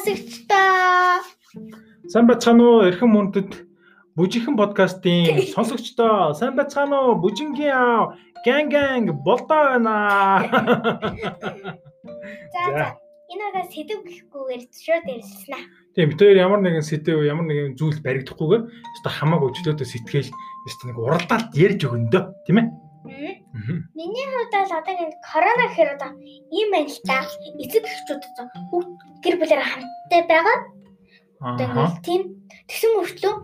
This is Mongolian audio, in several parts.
сонсогчдоо. Сайн бацхан уу эрхэм мөндөд бүжихэн подкастын сонсогчдоо сайн бацхан уу бүжингийн аав гэн гэн болдоо байна. За за. Энэ удаа сэдв гэхгүйгээр шууд ярьсан аа. Тийм бид хоёр ямар нэгэн сэдв ямар нэгэн зүйл баригдахгүйгээр өстой хамаагүй өчлөөдөө сэтгэл өстой нэг уралдаалт ярьж өгөндөө тийм ээ. Миний хувьд бол одоо энэ корона гэхээр одоо ийм байна л та. Эцэг эхчүүд одоо гэр бүлээр хамттай байгаа. Ингээл тийм тэгсэн мөртлөө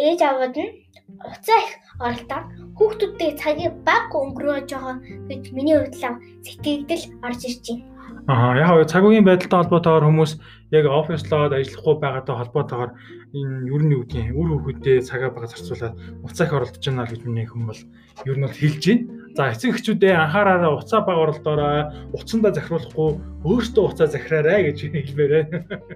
ээж аваад нь уцаа их оролдоо хүүхдүүдтэй цагийг баг өнгөрөөж байгаа гэж миний хувьд л сэтгэгдэл орж ирж байна. Аа яг цаг үеийн байдалтай холбоотойгоор хүмүүс яг оффислоод ажиллахгүй байгаатай холбоотойгоор энэ ер нь юу гэдгийг үр хөвгөдөө цагаа бага зарцуулаад уцаа их оролдож байна гэж миний хүм бол ер нь бол хэлж байна. За эцэг эхчүүдээ анхаараараа уцаа бага оролдоорой, уцандаа захируулахгүй өөртөө уцаа захираарай гэж хэлмээрээ.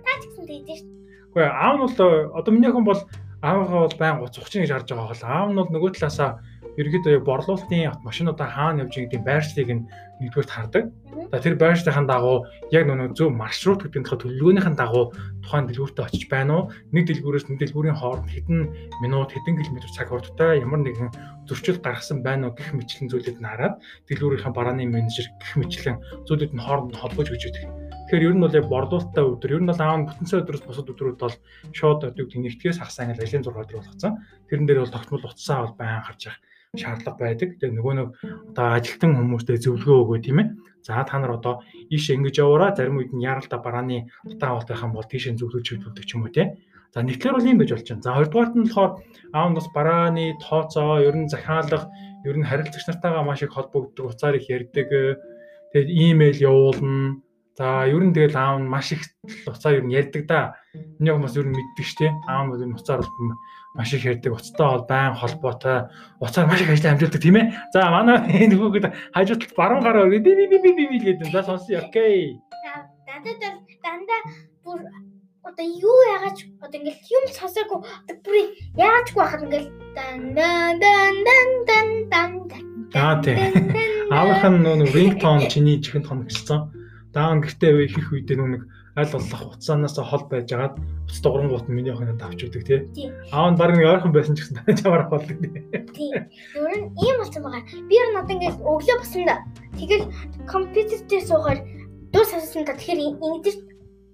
Та ч гэсэн тэгдэж шүү. Гэхдээ аав нь бол одоо миний хүн бол аавгаа бол байн гоц ухчих гэж харж байгаа бол аав нь бол нөгөө талаасаа ерөөдөө борлуулалтын автомашинуудаа хаана явж байгааг тийм байршлыг нь нэгдүгээр хардаг. За тэр байршлахын дагуу яг нөгөө зөв маршрут гэдэг нь төлөвлөгөөнийхэн дагуу тухайн дэлгүүртээ очиж байна уу? Нэг дэлгүүрээс нэг дэлгүүрийн хооронд хэдэн минут, хэдэн километр цаг хугацаатай ямар нэгэн зөрчил гаргасан байна уу гэх мэтлэн зүйлүүд нь хараад дэлгүүрийнхээ барааны менежер гэх мэтлэн зүйлүүд нь хооронд нь холбож гэж үүдэг. Тэгэхээр ер нь бол яг борлуулалттай өдөр ер нь бол аав нь бүтэн цай өдрөөс бусад өдрүүд бол шууд одоо гэдэг нэгтгэс хагас ангил ажлын зураг өдөр болгоцсон. Тэрэн дээр бол тогтмол утсаа бол байн гарч явах шаардлага байдаг. Тэгээ нөгөө нэг одоо ажилтан хүмүүстэй зөвлөгөө өгөө тийм ээ. За та нар одоо ийш ингэж яваараа зарим үед нь яралта барааны утаа болтойхан бол тийш зөвлөж хөдөлдөг ч юм уу тийм. За нэгтлэр бол юм байж болж байна. За хоёрдугаарт нь болохоор аав нас барааны тооцоо, ер нь захиалга, ер нь харилцагч нартайгаа маш их холбогддог, уцаар их ярьдаг. Тэгээд имэйл явуулна. За ер нь тэгэл аав нь маш их уцаар ер нь ярьдаг да. Миний хүмүүс ер нь мэддэг шүү дээ. Аав нь ер нь уцаар маш их ярьдаг уцтай бол байн холбоотой уцаар маш их ажил амжилтдаг тийм ээ. За манай энэ хүүхэд хажуудалд баруун гараа би би би би би би гэдэг. За сонсъё. Окей. Дандаа дандаа бүр одоо юу яагаад одоо ингээл юм сонсоогүй бүр яагаадгүй байхад ингээл дан дан дан дан дан Аа тийм. Нь нөө рингтон чиний чихэнд хоногчсон. Даан гэртээ их үедээ нөө нэг аль болох хуцаанаас хол байж агаад бус дуурангууд миний охинод авч өгдөг тий. Аав нь баг нэг ойрхон байсан ч гэсэн чамаар болдог тий. Тий. Өөр нь ийм болсон байгаа. Би нь одоо ингээд өглөө босонда тэгэл компьютер дээр суугаар дуу сонсондоо тэгэхээр ингэж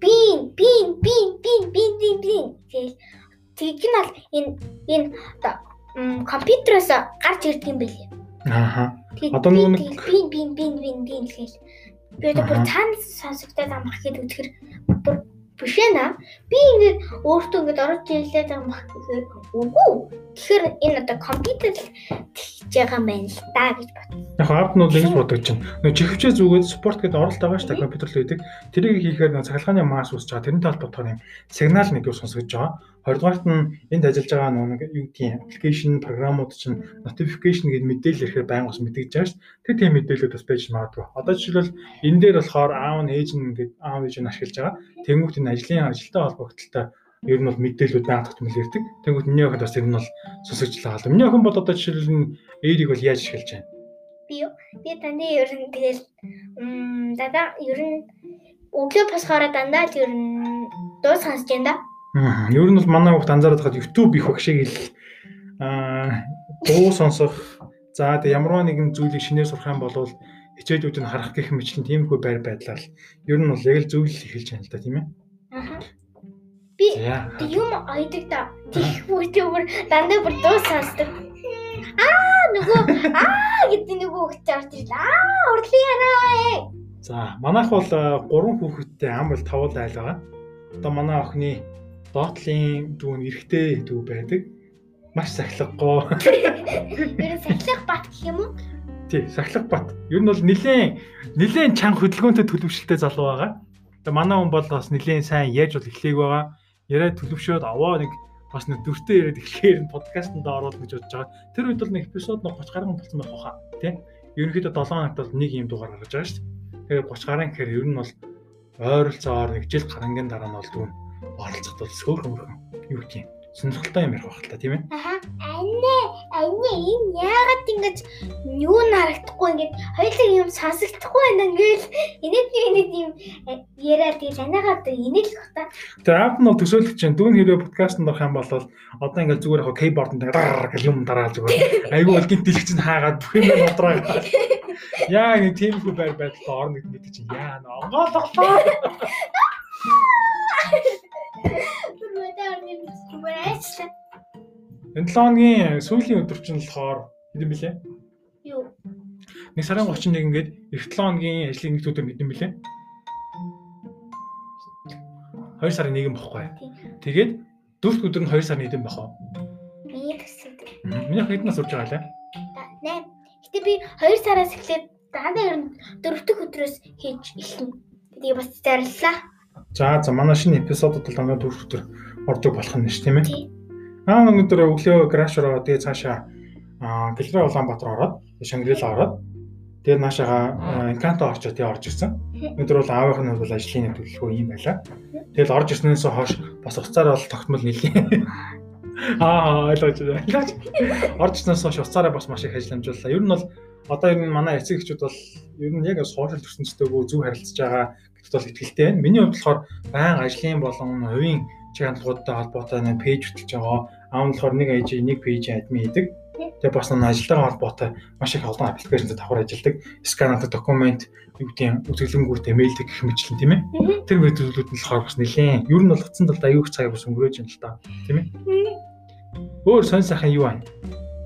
бин бин бин бин бин бин бин тэгэл тэг нь бол энэ энэ компьютероос гарч ирдэг юм билээ. Ааха. Одоо нэг бин бин бин бин бин гэж Би одоо бүр цаана сонсогдоод байгаа мах гэд үзэхэр бүр биш ээ. Би ингээд өөртөө ингээд орж ирлээд мах гэхээр үгүй. Тэгэхээр энэ одоо компьютер тэгж байгаа юм байна л да гэж бодсон. Яг апп нь бол ингэж бодож чинь. Нөгөө чихвчээ зүгээд спорт гэдэг оролт байгаа шүү дээ компьютер л үүдэг. Тэрийг хийхээр нөгөө цахилгааны мас үсэж байгаа. Тэрнтэй холбоотойгоор юм сигнал нэг юу сонсогдож байгаа. Хоёрдугаарт нь энд ажиллаж байгаа нэг юу гэдгийг аппликейшн програмууд чинь notification гэдэг мэдээлэл ирэхээр байнга бас мэдэгдэж байгаа шүү. Тэр тийм мэдээлэлүүд бас байж магадгүй. Одоо жишээлбэл энэ дээр болохоор аав нь ээж нь ингээд аав ээж нь ашиглаж байгаа. Тэнгүүт энэ ажлын ажилтай холбогдлолтой ер нь бол мэдээлүүд байнга тогтмол ирдэг. Тэнгүүт миний охид бас тэр нь бол сонсогдлаа гал. Миний охин бол одоо жишээлбэл ээрийг бол яаж ашиглаж байна? Би би таны ер нь тэгэл м дада ер нь өглөө босохоор дандаа ер нь дуу сонсож байна да. Аа. Ер нь бол манай хүүхд анзаараад хаад YouTube их багшиг ил аа дуу сонсох за тэг ямарваа нэгэн зүйлийг шинээр сурах юм бол хичээлүүд нь харах гэх мэтлэн тиймэрхүү байр байдлаар ер нь бол яг л зөвлөл эхэлж байна л да тийм ээ. Аа. Би юм айдаг да. Тэгвгүй тэр дандаа бүр дуу сонсдог. Аа нөгөө аа гэдэг нөгөө хүүхэд орж ирлээ. Аа урлын яраа. За манайх бол 3 хүүхэдтэй ам бол тавал айл байгаа. Одоо манай охины доотлын дүүн эрэгтэй дүү байдаг. Маш сахилгагүй. Тэр сахилах бат гэх юм уу? Тий, сахилах бат. Ер нь бол нилээн нилээн чанга хөдөлгөөнтэй төлөвшөлтэй залуу байгаа. Тэгээ манай хүн бол бас нилээн сайн яаж бол эхлэег байгаа. Яриа төлөвшөөд аваа нэг бас нэг дүртэй яриад эхлэхээр нь подкастэнд оруулах гэж бодож байгаа. Тэр үед бол нэг эпизод нэг 30 гаруй болсон байх хаа. Тий. Ерөнхийдөө 7 хоногт бол нэг юм дугаар гаргаж байгаа шүү дээ. Тэгээ 30 гаруй гэхээр ер нь бол ойролцоогоор нэг жил гарангийн дараа нь бол дүүн оролцоход бол сөөхөн мөрхөн юу гэх юм сонирхолтой юм ярих байх л та тийм ээ. Аха. Анне, анне энэ яагаад ингэж юу нарагдахгүй ингэж хоёулаа юм сонсогдохгүй байна ингээл энийг энийг юм э, яриад тэгэл анагаа одоо энийг л бата. Тэгээ аав нь бол төсөөлөх чинь дүүн хэрэг подкастт орох юм бол одоо ингээд зүгээр яг кейборд дээр юм дараал зүгээр. Айгүй бол гинт дэлгч нь хаагаад бүх юм удраагаад. Яа нэг тийм хүү байр байдалд орно гэдэг чинь яа нэ онгоолголоо. Энэ 7 хоногийн сүүлийн өдөр чинь болохоор хэдэн бэлээ? Юу? Нэг сарын 31 ингээд эх 7 хоногийн ажлын нэг өдөр хэдэн бэлээ? 2 сарын 1 бохгүй. Тэгээд дөрөвт өдөр нь 2 сарын 1 бохоо. Миний төсөв. Миний хэдэн нас урж байгаа лээ? 8. Гэтэ би 2 сараас эхлээд дандаа ер нь дөрөвдөг өдрөөс хийж эхэлнэ. Тэгээ бас зарлаа. За за манай шинэ эпизодод бол дандаа дөрөв өдөр ордог болох нь ш тийм ээ. Аа өнөөдөр өглөө краш ороо тэгээ цаашаа аа Гэлрэ Улаанбаатар ороод Шангрила ороод тэгээ наашаага Инканто орчоо тэгээ орж ирсэн. Өнөөдөр бол аавынх нь бол ажлын төлөвлөгөө юм байла. Тэгэл орж ирснээс хойш бас уцаараа бол тогтмол нийлээ. Аа ойлгож байна. Орж ирснээс хойш уцаараа бас маш их ажилламжууллаа. Ер нь бол одоо ер нь манай эцэг эхчүүд бол ер нь яг сошиал ертөнцтэйгөө зөв харилцаж байгаа гэдэгт бол ихтэй байна. Миний хувьд болохоор баян ажлын болон хувийн чиг хандлагуудтай холбоотой нэг пэйж хөтлөж байгаа. Нь болохоор нэг ээж нэг пэйж админ хийдэг. Тэгээ бас нэг ажилтайгаа холбоотой маш их олон аппликейшнтэй давхар ажилладаг. Сканадаг документ юу гэдэг үзэсгэлэнгүүтээ мэйлдэг гэх мэтлэн тийм ээ. Тэр мэдээллүүд нь болохоор бас нэлээд ер нь бол утсан талд аюух цаг бас өнгөрөөж юм л та тийм ээ. Өөр сонь сайхан юу байна?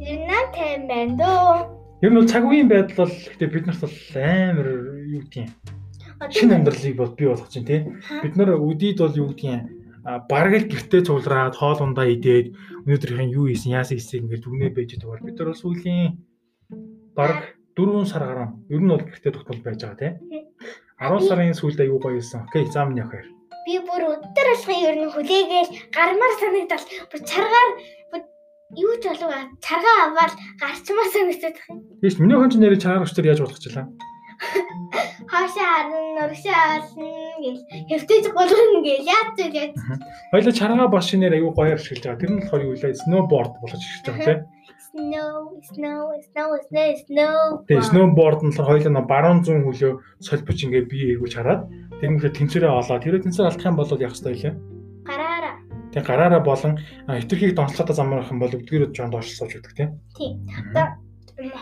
Юна тэм байна дөө. Ер нь бол цаг үеийн байдал бол гэхдээ бид нарт бол амар юу гэдэг. Шинэ амьдралыг бол бий болгож байна тийм. Бид нар өдийд бол юу гэдэг бараг л гэртээ цуглараад хоол ундаа идээд өнөөдрийнхэн юу хийсэн яасан хийсэн ингээд дүгнээ байж байгаа. Бид нар бол сүүлийн бараг 4 сар гараа ер нь бол гэртээ тогтмол байж байгаа тийм. 10 сарын сүүлд аюу гоё юусан. Окей, зам нь явах. Би бүр өдөр алхам ер нь хүлээгээл гармаар санагдал бүр чаргаар юу ч болов чаргаа аваад гарчмаар санагдаад. Тийш миний хон ч нэрээ чаргаар өчтөр яаж болгочлаа. Хаашаа харна, урагшаа олно гэл хэвтэж болгоно гэл яаж ч яаж. Хоёлаа чаргаа бас шинээр аюу гоё ашиглаж байгаа. Тэр нь болохоор юу вэ? Snowboard болгож ирж байгаа тийм. Snow, snow, snow, snow, snow. Тэгээ snowboard нь болохоор хоёлаа баруун зүүн хөлөө солбож ингээ бие эргүүлж хараад тэр мөрөө тэнцвэрээ олоо. Тэр тэнцвэр алдах юм бол яах ёстой вэ? Гараараа. Тэгээ гараараа болон хитрхийг донцлоход замрах юм бол өдгөрөд жоон доош сууж өгдөг тийм. Тийм. Одоо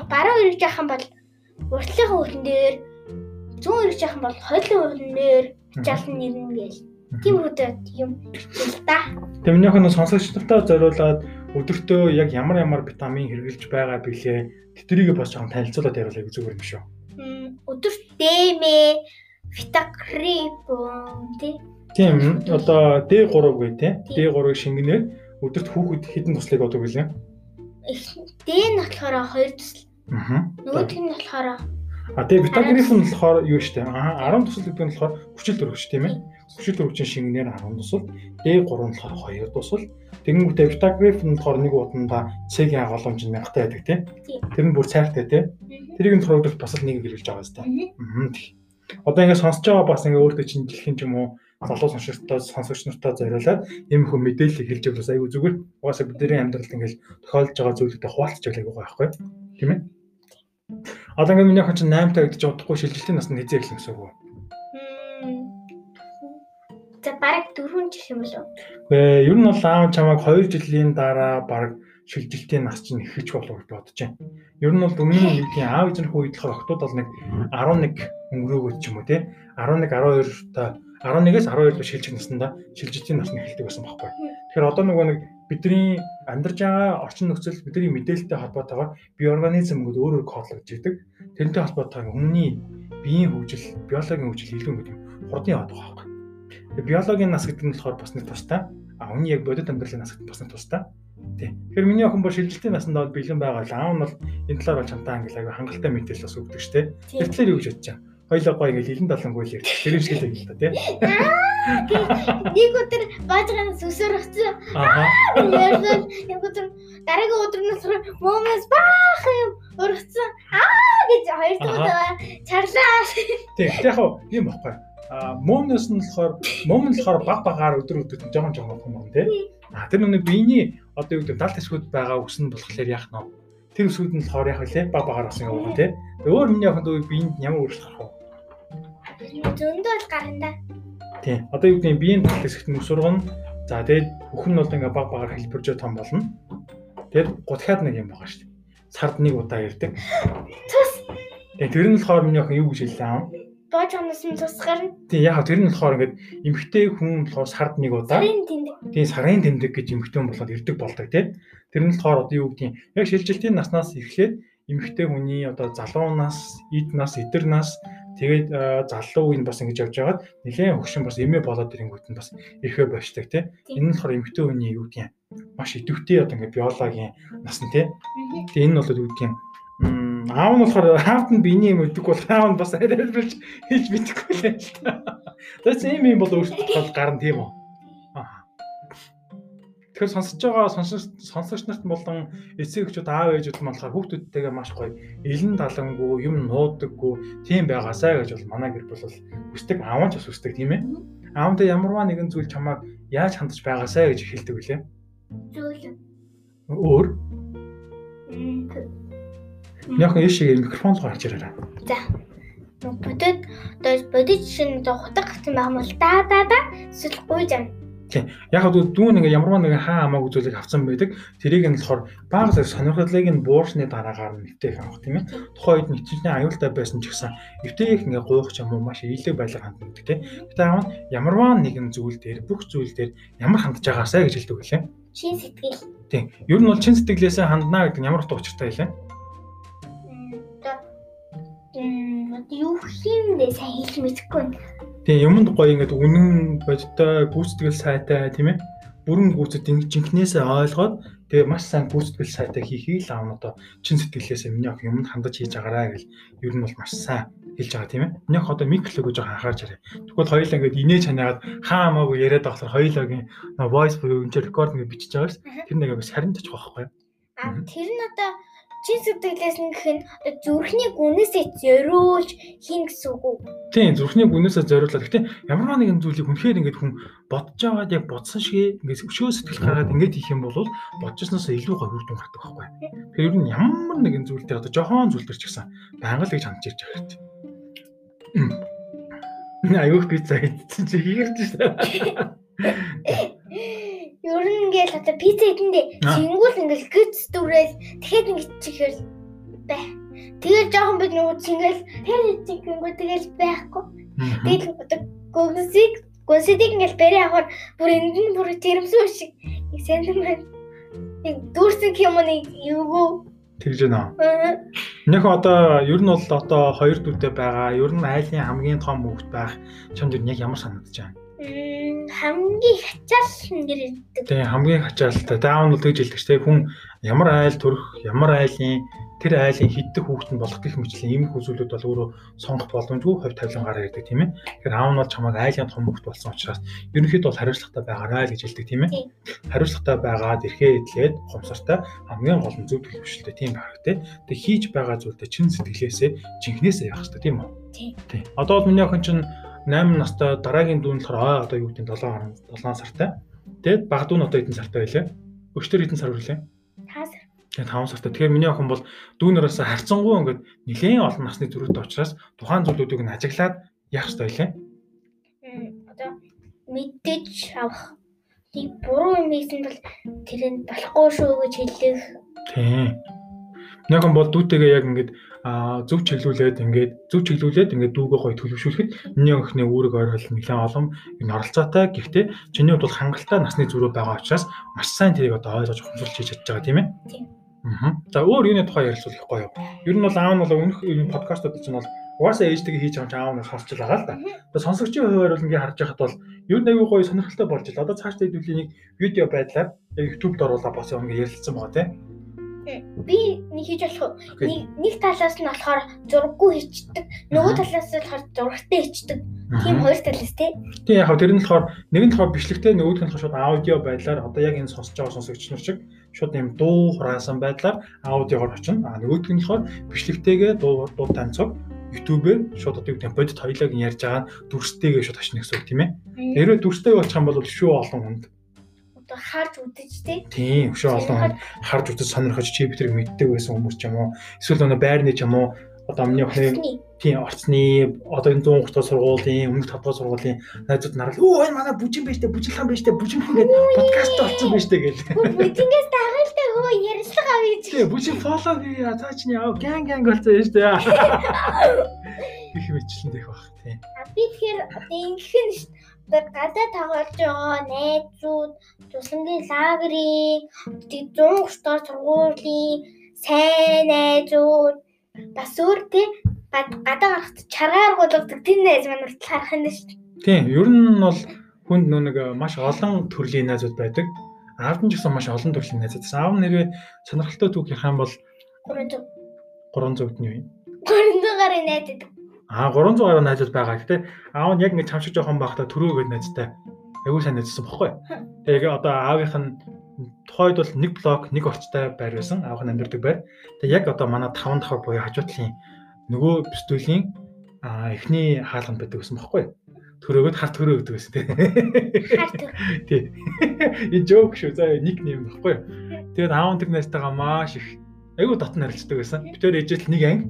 баруун эргэж явах юм бол уртлынхаа хөлн дээр зүүн эргэж явах юм бол хойлын хөлн дээр жалн нэрнэ гээл. Тийм үедээ юм л да. Нь сонсогч нартай зориулаад өдөртөө яг ямар ямар витамин хэрэглэж байгаа билээ. Тэдрийг бас жоохон танилцуулаад яриулаа гэж зүгээр юм шүү. Өдөрт дэмэ, витакрипон тий. Тийм одоо D3 гээ тий. D3-ыг шингэнээр өдөрт хүүхэд хэдэн туслыг одог гэлээ. D нь болохоор 2 тусал. Аа. Нөгөөх нь болохоор А тэгээ витагриф нь болохоор юу штэ? Аа 10 тусал гэдэг нь болохоор хүчил төрөгч тийм ээ. Хүчил төрөгчийн шингэнээр 10 тусал, D3 нь болохоор 2 тусал. Тэгэнгүүтээ витагриф нь болохоор нэг удаа C-ийн хаголомж нь мянгатай байдаг тийм. Тэр нь бүр цайртай тийм. Тэрийг нь төрөвдөх бас л нэг хэрэглэж байгаа зү. Аа. Одоо ингээд сонсож байгаа бас ингээд өөртөө чинь дэлхийн ч юм уу залуу сонсогчдод сонсогч нартай зориулаад ийм их мэдээлэл хэлж өгөх айгүй зүгээр. Угаасаа бидний амьдралд ингээд тохиолдож байгаа зүйлүүдэд хуваалцж байгаа айгүй байхгүй тийм ээ. Одоо ингээд миний охин чинь 8 таа гэдэж удахгүй шилжилтийн наснд хизээ эхлэх гэсэн үг. За бараг 4 жил юм болов. Гэ ер нь бол аав чамайг 2 жилийн дараа бараг шилжилтийн нас чинь ихэж болов гэж бодож байна. Ер нь бол өмнө нь юугийн аав ээжнийхээ үед болохоор октод бол нэг 11 өнгөрөөгөө ч юм уу тий 11 12 та 11-ээс 12 шилжих наснда шилжилтийн нас нь эхэлдэг байсан байхгүй. Тэгэхээр одоо нөгөө нэг бидний амьдарч байгаа орчин нөхцөл бидний мэдээлэлтэй холбоотойгоор бие организм гээд өөр өөр кодлогдож идэг. Тэрнтэй холбоотойгоор хүмүүний биеийн хөгжил, биологийн хөгжил илүү гэдэг хурдан яваад байгаа байхгүй. Тэгээ биологийн нас гэдэг нь болохоор бас нэг тустай. А хүний яг бодит амьдралын нас гэдэг бас нэг тустай. Тий. Тэгэхээр миний охин бол шилжилтийн насанд бол бэлэн байгаа л аав нь бол энэ талаар бол чамтай англи аяга хангалттай мэдээлэл бас өгдөг штэ. Тэр талаар юу гэж бодож байна? Хоёлоо гоё ингээл хилэн далангуй л ярьж тэр шиг л юм л та тий. Нэг өдөр баажганаас өсөр очсон. Аа. Нэг өдөр дараагийн өдрнөөс момос баах юм ургацсан. Аа гэж хоёр дахь чарлаа. Тий. Яг юм баггүй. А момноос нь болохоор мом нь болохоор баг багаар өдөр өдөрт жоохон жоохон юм тий. А тэр нүг биений одоо юу гэдэг далд эсгүүд байгаа үс нь болохоор яах нь тэр үсгүүд нь болохоор яах вэ? Баг багаар бас ингэ байгаа тий. Өөр миний яхад биеинд ямар өөрчлөлт гарах вэ? Зөндөө бол гарна. Тий. Одоо юу гэдэг биеийн далд эсгт нь өсвөргөн за тэгээд бүхэн нь бол ингээ баг багаар хэлбэржөө том болно. Тэгээд гутхаад нэг юм байгаа шүү дээ. Сард нэг удаа ирдэг. Тус. Тэгээд тэр нь болохоор миний охин юу гэж хэллээ аа? Боож амнаас нь тус гарна. Тий яг тэр нь болохоор ингээд эмхтэй хүн болохоор сард нэг удаа. Сарын тэндэг. Тий сарын тэндэг гэж эмхтэй хүн болоод ирдэг болдог тий. Тэр нь болохоор одоо юу гэдгийг яг шилжилтийн наснаас эхлээд эмхтэй хүний одоо залуу нас, эд нас, эдэр нас тэгээд залуу үеийн бас ингэж явж байгаад нэлээд хөгшин бас эмээ болоод ирэнгүүт нь бас эрхээ болчдаг тий. Энэ нь болохоор эмхтэй хүний юу гэдгийг маш идэвхтэй одоо ингээд биологийн нас нь тий. Тэгээ энэ нь бол юу гэдгийг аав нь болохоор аавд нь биений юм өгдөг бол аав нь бас арайлбарч хийж мэдэхгүй л л та. Тэгээс ийм юм бол өөртөө гарна тийм үү? Тэгэхээр сонсож байгаа сонсогч нарт болон эцэг эхчүүд аав ээжүүд нь болохоор хүүхдүүдтэйгээ маш гоё элен талангүй юм нуудаггүй тийм байгаасаа гэж бол манай гэр бүл бол хүсдэг аав нь ч бас хүсдэг тийм ээ. Аавтай ямарваа нэгэн зүйл чамайг яаж хандаж байгаасаа гэж хэлдэг үлээ. Зүйл. Өөр. Яг нь яшиг микрофон руу гарч ирээрээ. За. Бодод одоо бодит шин хутаг гэх юм бол да да да эсвэл гуйж ам Тийм. Яг хаа дүүн ингээ ямарваа нэгэн хаа хамаагүй зүйлийг авсан байдаг. Тэрийг нь болохоор баг зэрэг сонирхлыг нь буурсны дараагаар нь нэвтээх авах тийм ээ. Тухайн үед нэвтрүүлний аюултай байсан ч гэсэн нэвтээх ингээ гуйх ч юм уу маш ийлэг байдлаар ханддаг тийм. Гэтэ аав нь ямарваа нэгэн зүйл дээр бүх зүйл дээр ямар хандж байгаасаа гэж хэлдэг үлээ. Чин сэтгэл. Тийм. Ер нь бол чин сэтгэлээсээ ханднаа гэдэг нь ямар утга учиртай хэлээ? Одоо юу хиймдээ сайн хэлж мэдэхгүй байна. Тэгээ юмд гоё ингээд үнэн бодтой гүйцэтгэл сайтай тийм ээ. Бүрэн гүйцэд жинкнээсээ ойлгоод тэгээ маш сайн гүйцэтгэл сайтай хийхийг л аав одоо чин сэтгэлээсээ миний ох юмд хандаж хийж байгаараа гэл ер нь бол маш сайн хэлж байгаа тийм ээ. Миний ох одоо микрофон гэж анхаарч арай. Тэгвэл хоёулаа ингээд инээж ханаад хаа хамаагүй яриад байхлаар хоёулаагийн voice буюу энэ рекорд ингээд бичиж байгаа ш. Тэр нэг ингээд сарин тачих байхгүй юу? А тэр нь одоо чин сэтгэлээс нь гэх нь зүрхний гүнээсээ зориулж хийн гэсэн үг үү? Тийм, зүрхний гүнээсээ зориулаад. Гэтэ ямар нэгэн зүйлийг хүнхээр ингээд хүн бодож байгаад яг бодсон шиг ингээд өшөө сэтгэл гаргаад ингээд хийх юм бол бодчихсноос илүү гой үр дүн гардаг байхгүй. Тэр ер нь ямар нэгэн зүйл дээр одоо жохон зүйл төр ч гэсэн байнга л гэж хандж ирж байгаа хэрэгтэй. Аюух пицца идсэн чи хийгэрч шээ. Ер нь одоо пицца идэндээ чингүүл ингээл гүц дүрэл тэгэхэд ингээд чихэл бай. Тэгээд жоохон бид нөгөө чингээл тэр чигэнгүү тэгэл байхгүй. Тэгээд одоо гүнсийг гүнсийг ингээл бэрээ авахаар бүр энд нь бүр тэрэмсүү шиг сэндэн байна. Нэг дүүрсэн юм нэг юу тэгж байна. Нэг одоо ер нь бол одоо хоёр дүүтэй байгаа. Ер нь айлын хамгийн том хөвгт байх чамд яг ямар санагдаж байна? Хамгийн хачаал нэр ирдэг. Тийм хамгийн хачаалтай. Даун бол тэгж хэлдэг ч тийм хүн ямар айл төрөх, ямар айлын тэр айлын хиддэг хүүхэд нь болох гэх мэтлэн ийм хүзүүлүүд бол өөрөө сонгох боломжгүй хувь тавилангаар ирдэг тийм ээ. Тэгэхээр аав нь бол чамайг айлын том хүүхэд болсон учраас ерөнхийдөө бол хариуцлагатай байгаарай гэж хэлдэг тийм ээ. Хариуцлагатай байгаад эрхээ эдлээд хомсортой хамгийн гол нь зөв төлөвшөлтэй тийм байх тийм. Тэг хийж байгаа зүйлдээ чин сэтгэлээсээ жинхнээсээ явах хэрэгтэй тийм үү? Тийм. Одоо бол миний охин чинь 8 настай дараагийн дүүн болохоор одоо юу гэдэг 7 гаруй 7 сартай. Тэгээд баг дүүн одоо хэдэн сартай байлээ? Өчтөр хэдэн сар хүлээ? 5 сар. Тэгээд 5 сартай. Тэгэхээр миний охин бол дүүнөөс харцсангуй ингээд нэлээд олон насны зүрхтэй учраас тухайн зүйлүүдийг нь ажиглаад яах ёстой байлээ? Одоо мэдээж авах. Тийг буруу юм хийсэн бол тэрэнд болохгүй шүү гэж хэлэх. Тийм. Нэг юм бол дүүтэйгээ яг ингээд зөв чиглүүлээд ингээд зөв чиглүүлээд ингээд дүүгээ гоё төлөвшүүлэхэд миний охины үүрэг ойрол нэлээд олон энэ оролцоотой. Гэхдээ чиний хувьд бол хангалттай насны зүрөө байгаа учраас маш сайн тэрийг одоо ойлгож ухамсарлаж хийж чадж байгаа тийм ээ. Аа. За өөр юуны тухай ярилцуулах гоё юу? Ер нь бол аав нь бол өмнөх энэ подкастууд чинь бол угаасаа ээжтэйгээ хийж байгаа аав нь сонсч байгаа л да. Тэгээ сонсогчийн хувьд бол ингээд харж байхад бол ер нь аюу гоё сонирхолтой болж ил. Одоо цаашдаа хэдүүлээ нэг видео байдлаар YouTube-д оруулаад бас ингээд ярилцсан байгаа тийм би нэг хийж болох нэг талаас нь болохоор зураггүй хийчдэг нөгөө талаас нь болохоор зурагтай хийчдэг тийм хоёр талаас тий? Тий яг тэр нь болохоор нэг нь болохоор бичлэгтэй нөгөөх нь болохоор шууд аудио байдлаар. Одоо яг энэ сонсож байгаа сонсогч нар шиг шууд юм дуу хураасан байдлаар аудиогоор очино а нөгөөх нь болохоор бичлэгтэйгээ дуу дуу танцог YouTube-ээр шууд одоо юу гэдэг бодит хоёлог нь ярьж байгаа дүрстэйгээ шууд очно гэсэн үг тийм ээ. Тэрээ дүрстэй болчих юм бол шүү олон хүнд. Харж үдэж тий. Тийм, өшөө олон харж үзэж сонирхож чи битрийг мэддэг байсан хүмүүс ч юм уу. Эсвэл нөгөө байрны ч юм уу одоо миний охины тийм орцны одоо энэ 130 дахь сургуулийн өмнөх 5 дахь сургуулийн найзууд нарал өө энэ манай бүжин байж тээ бүжиглан байж тээ бүжин ингээд подкаст болсон байж тээ гэл. Бүжингээс дагалтай хөө ярилцлага авъя гэж. Тийм бүжин фолло хийе цаа чинь яа гэн гэн болсон байж тээ. Их мэтлэн дэх баг тийм. Би тэгэхээр одоо ингэх нь шүү дээ гадаа тоглож байгаа найзууд тусламжийн лагерийн 130 дахь сургуулийн сайн найзууд бас өөр тий гадаа гарахт чаргаар гулгадаг тэр найз маань уртл харах нь шүү дээ. Тийм, ер нь бол хүнд нөө нэг маш олон төрлийн найзууд байдаг. Аав нь ч гэсэн маш олон төрлийн найзууд. Аав нэрээ сонирхолтой түүх ярих юм бол 300 300 нь юу юм? 300 гарын найз гэдэг. Аа 300 гаруй найзууд байгаа. Гэтэ аав нь яг ингэ чамшиг жоохон байхдаа төрөөгөө найзтай. Аюу сайн найзсан бохгүй. Тэгээ одоо аавынх нь тухайд бол нэг блок нэг орцтой байр байсан аавх нь амьдардаг байр. Тэгээ яг одоо манай 5 давхар буюу хажуутлын нөгөө бистүүлийн эхний хаалганд байдаг гэсэн бохоггүй. Төрөөгд хар төрөө гэдэг байсан тийм. Хар төр. Тийм. Энэ жоок шүү. За нэг нэм бохоггүй. Тэгээд аав тэр найстайгаа маш их айгүй дотн харилцдаг байсан. Би тэр ээжэл нэг анги.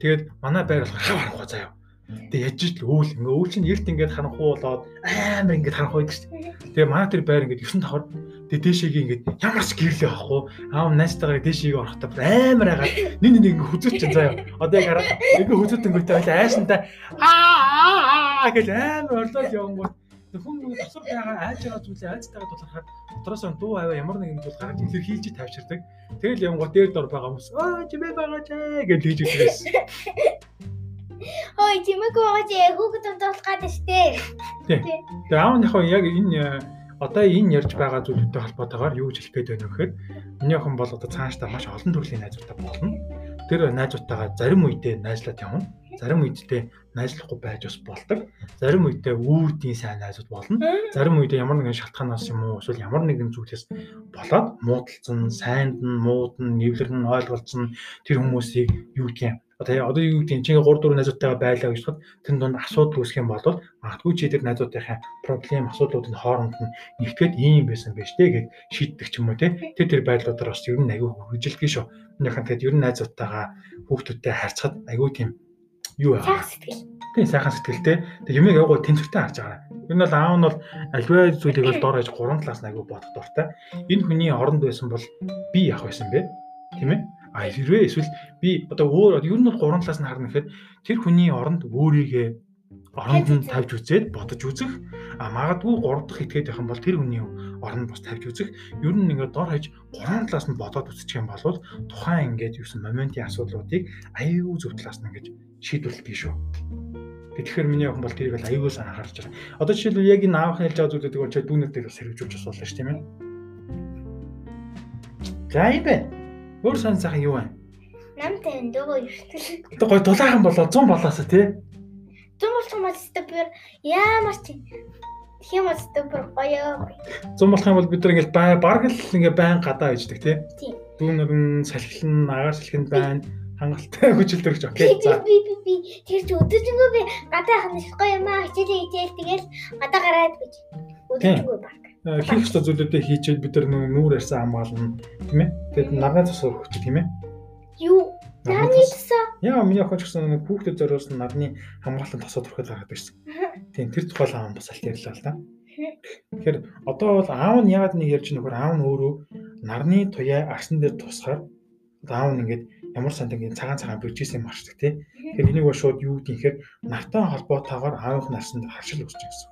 Тэгээд манай байр болохоор хав харахгүй заяа. Тэгээ яж ижил үүл ингээ үүл чинь эрт ингээд харанхуу болоод амар ингээд харанхуу байдаг шүү дээ. Тэгээ манай тэр байр ингээд 9 давхар тэгээ дээшээгээ ингээд ямар ч гэрлээ авахгүй аав найстайгаа дээшээгээ орохдоо амар агаад нэг нэг ингээ хүзүүч чинь заяа. Одоо яг хараа ингээ хүзүүтэнгүүтэй байлаа айшантай аа гэж амар орлоод явангууд хүн нэг тосор байгаа айж байгаа зүйлээ айцтайгаа тулахаар дотроос нь дуу аваа ямар нэгэн зүйл гаргаж илэр хийж тавьчирдаг. Тэгэл явангууд дээр дор байгаа хүмүүс аа чимээ байгаа ч гэж хийж өгсөн. Ой, чимээг байгаач хүүхэд томдуулах гээд штэ. Тэгээ аав нь яг энэ одоо энэ ярьж байгаа зүйлүүдтэй холбоотойгоор юу хэлэх гээд байна вэ гэхээр миний охин бол одоо цаашдаа маш олон төрлийн найзуудтай болно. Тэр найзуудтайгаа зарим үедээ найзлаад явна. Зарим үедээ найзлахгүй байж бас болдог. Зарим үедээ үүдийн сайн найзууд болно. Зарим үедээ ямар нэгэн шалтгаанаас юм уу эсвэл ямар нэгэн зүйлээс болоод муудалцсан, сайнд нь, мууд нь, нэвлэр нь ойлголцсон тэр хүмүүсийг юу гэдгийг одоо одоо юу гэдэг чинь 3 4 найзуудтайгаа байлаа гэж бодоход тэр дунд асуудал үүсэх юм бол магадгүй чи тэр найзуудынхаа проблем асуудлуудын хооронд нь нэгтгэхэд ийм байсан байж тээ гэд шийддэг ч юм уу те тэр тэр байдлуудаар бас ер нь аягүй хөргөжилдэг шүү. Минийхэн тэгэхэд ер нь найзуудтайгаа хүүхдүүдтэй харьцахад аягүй тийм юу байгаа. Сэтгэл. Тийм сайхан сэтгэлтэй. Тэг юмыг аягүй тэнцвэртэй харж байгаа. Нь бол аав нь бол альва зүйлийг бол доор хаяж гурван талаас нь аягүй бодох дуртай. Энэ хүний оронд байсан бол би явах байсан бэ? Тийм ээ? А хэрвээ эсвэл би одоо өөр ер нь бол гурван талаас нь харна гэхэд тэр хүний оронд өөрийгөө оронд нь тавьж үзээд бодож үзэх а магадгүй гурав дахь итгээд байх юм бол тэр хүний оронд бас тавьж үзэх ер нь ингээд дор хаяж гурван талаас нь бодоод үзчих юм бол тухайн ингээд юусэн моментийн асуудлуудыг аюу зөв талаас нь ингээд шийдвэрлэдэг шүү. Тэгэхээр миний охин бол тэрийг л аюулгүй сан анхаарч байгаа. Одоо жишээлбэл яг энэ аавах хэлж байгаа зүйлүүдийг бол дүүнер дээр бас хэрэгжүүлж асуулаа ш тийм ээ. За юм байна. Өөр сан сайхан юу вэ? Намтай дөгөө ертөл. Тэ гой дулаахан болоо 100 болоосоо тий. 100 болох мал стопер ямар ч тийм бол стопер гоё. 100 болох юм бол бид нар ингээл баг л ингээ байн гадаа иждэг тий. Дүүнэр нь салхилн агаар салхинд байна хангалттай хүчилтөрч окей. За. Би би би тэр чи өдөржингөө би гадаа ханаж гоё юм аа хичээлээ хичээл тэгэл гадаа гараад гэж. Өдөржингөө баг. Э, хийх ёстой зүйлүүдээ хийчихэд бид нар нүүр ярьсан хамгаална тийм ээ. Тэгэд нарны тусаар өгч тийм ээ. Юу? Нарны тусаа? Яа миний охин ч гэсэн нэг хүүхдэд зориулсан нарны хамгаалалтын тосоо төрөхөд гаргаад байсан. Тийм тэр тухай аав бас аль ярьлаа л да. Тэгэхээр одоо бол аав нь яагаад нэг ярьж нөхөр аав нь өөрөө нарны туяа арсан дээр тусахаар аав нь ингээд ямар сандгийн цагаан цагаан биржсэн юм харчдаг тий. Тэгэхээр энийг бол шууд юу гэхээр нартай холбоотойгоор аавынх нь арсанд харшил үүсэж гэсэн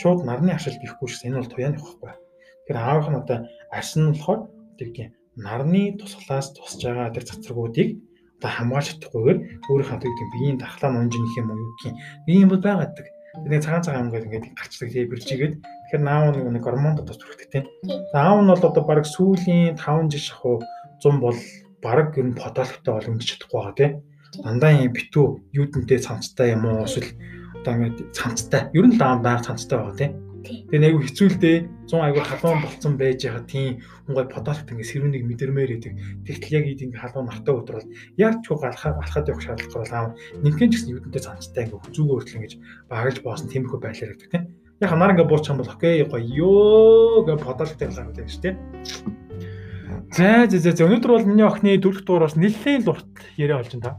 шууд нарны ашил гэхгүй шээс энэ бол туяаны байхгүй. Тэгэхээр аавах нь одоо арс нь болохоор тийм нарны тусгалаас тусж байгаа тэр цацрагуудыг одоо хамгаалж чадахгүйгээр өөрийнхөө тийм биеийн дархлаа нунж нөх юм уу юу гэх юм. Бол байгааддаг. Тэгээ цагаан цагаан ингээд ингээд гарчдаг тийм бэржигээд тэгэхээр наав нэг нэг гормон дотор төрөхтэй тийм. Аав нь бол одоо баг сүүлийн 5 жил шахуу 100 бол баг ер нь фотологтой бол өмдөж чадахгүй байгаа тийм. Дандаа юм битүү юудэнтэй цамцтай юм уу эсвэл одоо ингээд цамцтай. Ер нь лаам байга цамцтай байгаа тийм. Тэгээ айгу хэцүүлдэ 100 айгу халуун болцсон байж байгаа тийм гой подолт ингээд сэрүүнийг мэдэрмээр идэг. Тэгтэл яг ийм халуун нартай өдрөл яг ч галахаа алхаад явах шаардлага бол аав нэгэн ч гэсэн юудэнтэй цамцтай ингээд хүзүүгөө хүртэл ингэж багаж боосон тиймэрхүү байлаар гэдэг тийм. Яг нар ингээ буурч юм бол окей гоё гэж бодолтой гараад байна шүү дээ. За за за өнөөдөр бол миний охины дөрөв дугаараас нэлээд л урт яриа болж байна та.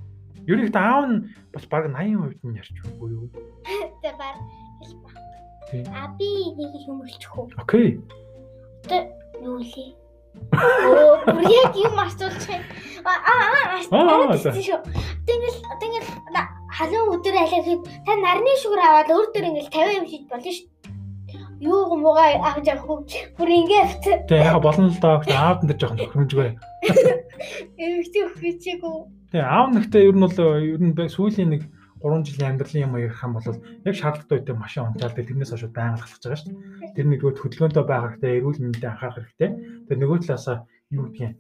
Ерөнхийдөө аав нь бас баг 80% нь ярьж байгаа юу? Тэ баг хэлбэ. А би нэг юм хэлчих үү? Окей. Тэ юу лээ? Оо, бүр яг юм байна. Аа, аа, шүү. Тэгэл тэгэл халуун өдөр алиад та нарны шүгэр аваад өөр дөр ингээл 50 юм шийд болно шүү юу гомгоо авч явах бүр ингээд тэг яг болно л доо аав нар жоохон тохиромжгүй эмэгтэй хөвчээгүү тэг аав нэгтээ ер нь бол ер нь сүүлийн нэг 3 жилийн амьдралын юм ярих юм бол яг шаардлагатай үедээ машин унтаалдаг тэрнээс хойш байнга алхаж байгаа шүү дээ тэр нэгдүгээр хөдөлгөөнтэй байх хэрэгтэй эрүүл мэндэд анхаарах хэрэгтэй тэр нөгөө талаасаа юу гэдгийг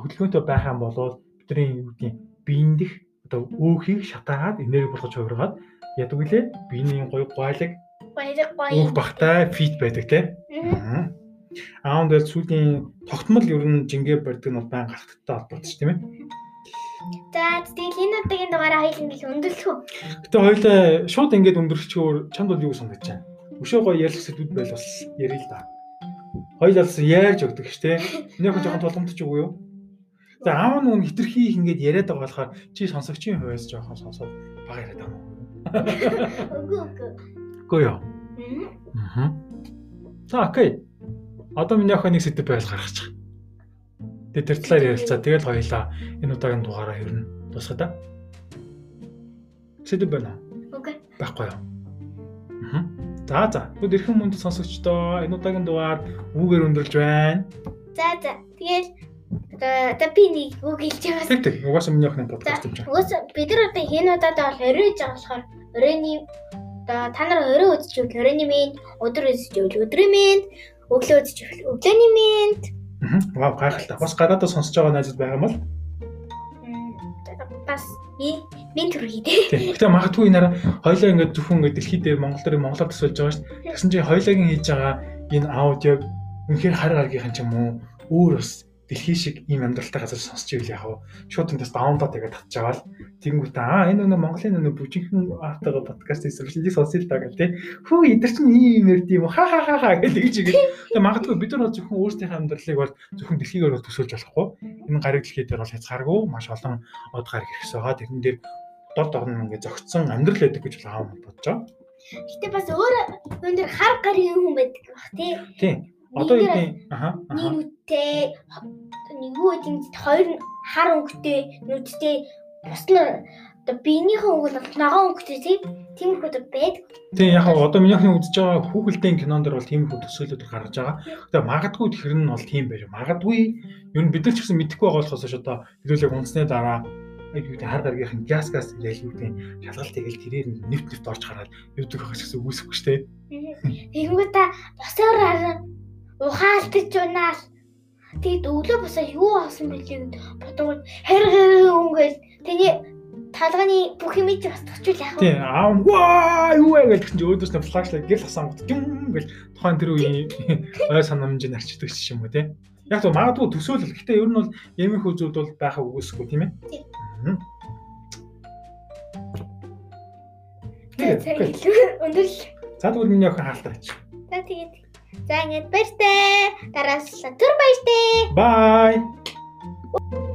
хөдөлгөөнтэй байх юм бол бидний юу гэдгийг биендих одоо өөхийг шатаагаад энерги болгож хувиргаад ядаг үлээ биений гоё гойлог. Уг багтай фит байдаг тий. Ааунд бол сүүлийн тогтмол ер нь жингээ барьдаг нь бол байн гарахттай холбоотой ш тийм ээ. За тэгэл энэ удаагийн дугаараа хоёул ингээд өндөрлөх үү. Гэтэ хоёлаа шууд ингээд өндөрлөчөөр чамд бол юу санагдаж байна? Өшөө гоё ярих сэдвүүд байл бас ярил л да. Хоёул алс яаж өгдөг ш тийм. Нэг жоохон тулгамдч үгүй юу? За аав нь хитрхи их ингээд яриад байгаа болохоор чи сонсогчийн хувьас жоохон сонсоод бага яриад байгаа юм. Үгүй үгүй. Үгүй юу? Аа. За окей. Одоо миний охин нэг сэдв байл гаргачих. Тэгээ тэр талаар ярилцаа. Тэгэл хоёлаа энэ удаагийн дугаараа ер нь дуусгая да. Сэдв байна? Окей. Байхгүй юу? Аа. За за. Бүгд эрхэм мөнд сонсогчдоо энэ удаагийн дугаар үүгээр өндөрлж байна. За за. Тэгэл одоо би нэг үг хэлж байгаа. Тэг тэг. Угаасаа миний охины подкаст юм чинь. Угаасаа бид нар одоо энэ удаатай бол оройж байгаа болохоор оройны Одоо та нар өрөө үзэж ивэл өрөөний минь, өдөр үзэж ивэл өдрийн минь, өглөө үзэж ивэл өглөөний минь. Аа, гайхалтай. Бас гадаадаа сонсож байгаа найзууд байгаа юм бол бас минь төрхий дээ. Гэтэ магадгүй энэ хоёлаа ингээд зөвхөн ингээд дэлхийд Монгол дээр монголоор төсөлж байгаа шүү дээ. Тэгсэн чинь хоёлагийн хийж байгаа энэ аудиог үнэхээр хар гаргийнхан ч юм уу өөр бас дэлхий шиг ийм амьдралтай газар сонсч ивэл яг шууд энэ даунлоод тэгээд татчихавал тэгэнгүүт аа энэ нэг Монголын нэг бүжинхэн аартайгаа подкаст эсрэглэлийг сонсъё л даа гэх тээ хөө эдгэр чинь ийм юм ярд юм ха ха ха ха гэдэг чигээ тэгээд магадгүй бид нар зөвхөн өөрсдийнхээ амьдралыг бол зөвхөн дэлхийгээр бол төсөөлж болохгүй. Энэ гариг дэлхий дээр бол хязгааргүй. Маш олон од гариг хэрэгсээ байгаа. Тэрэн дээр дор дорн ингээ зөгцсөн амьдрал байдаг гэж бол аав бодож байгаа. Гэтэ бас өөр энэ дэр хар гарын хүн байдаг бах тий. Тий. Одоо юу аха нэг нүдтэй юу гэдэг хоёр хар өнгөтэй нүдтэй бус нь одоо биенийхэн өнгө нь ногоон өнгөтэй тийм тиймэрхүү байдаг. Тийм яг одоо минийхний үзэж байгаа хүүхэлдэйн кинон дэр бол тиймэрхүү төсөөлөд гаргаж байгаа. Тэгээ магадгүй тэр нь бол тийм байж. Магадгүй ер нь бид нар ч гэсэн мэдэхгүй байгаа болохоос одоо хэлүүлэг унсны дараа юу гэдэг хар гаргийнх нь газ газ ял юу гэдэг шалгалт тэгэл тэрээр нэвт нэвт орж гараад юудаг байх гэсэн үүсэхгүй шүү дээ. Тэгэнгүүт та босоор ухаалтж унаал Тэгэд өглөө босоо юу авсан бэлээ гэд бодгоо хэр хэр өнгөөл тэний талганы бүх юм чи бас тохичул яах вэ? Тийм аав ваа юу вэ гэж чинь өөдөөс нь флашлайт гэл асаан гот юм гэл тухайн тэр үеийн ой санамжийг арчдаг ч юм уу те. Яг то магадгүй төсөөлөл. Гэтэ ер нь бол ямийнхүү зүйлд бол байхаа үгүйсэхгүй тийм ээ. Тийм. Тэгээд өндөрлө. За тэгвэл миний охин хаалтаач. За тэгээд За ингэж баяртай. Дарааслаа түр баяртай. Bye.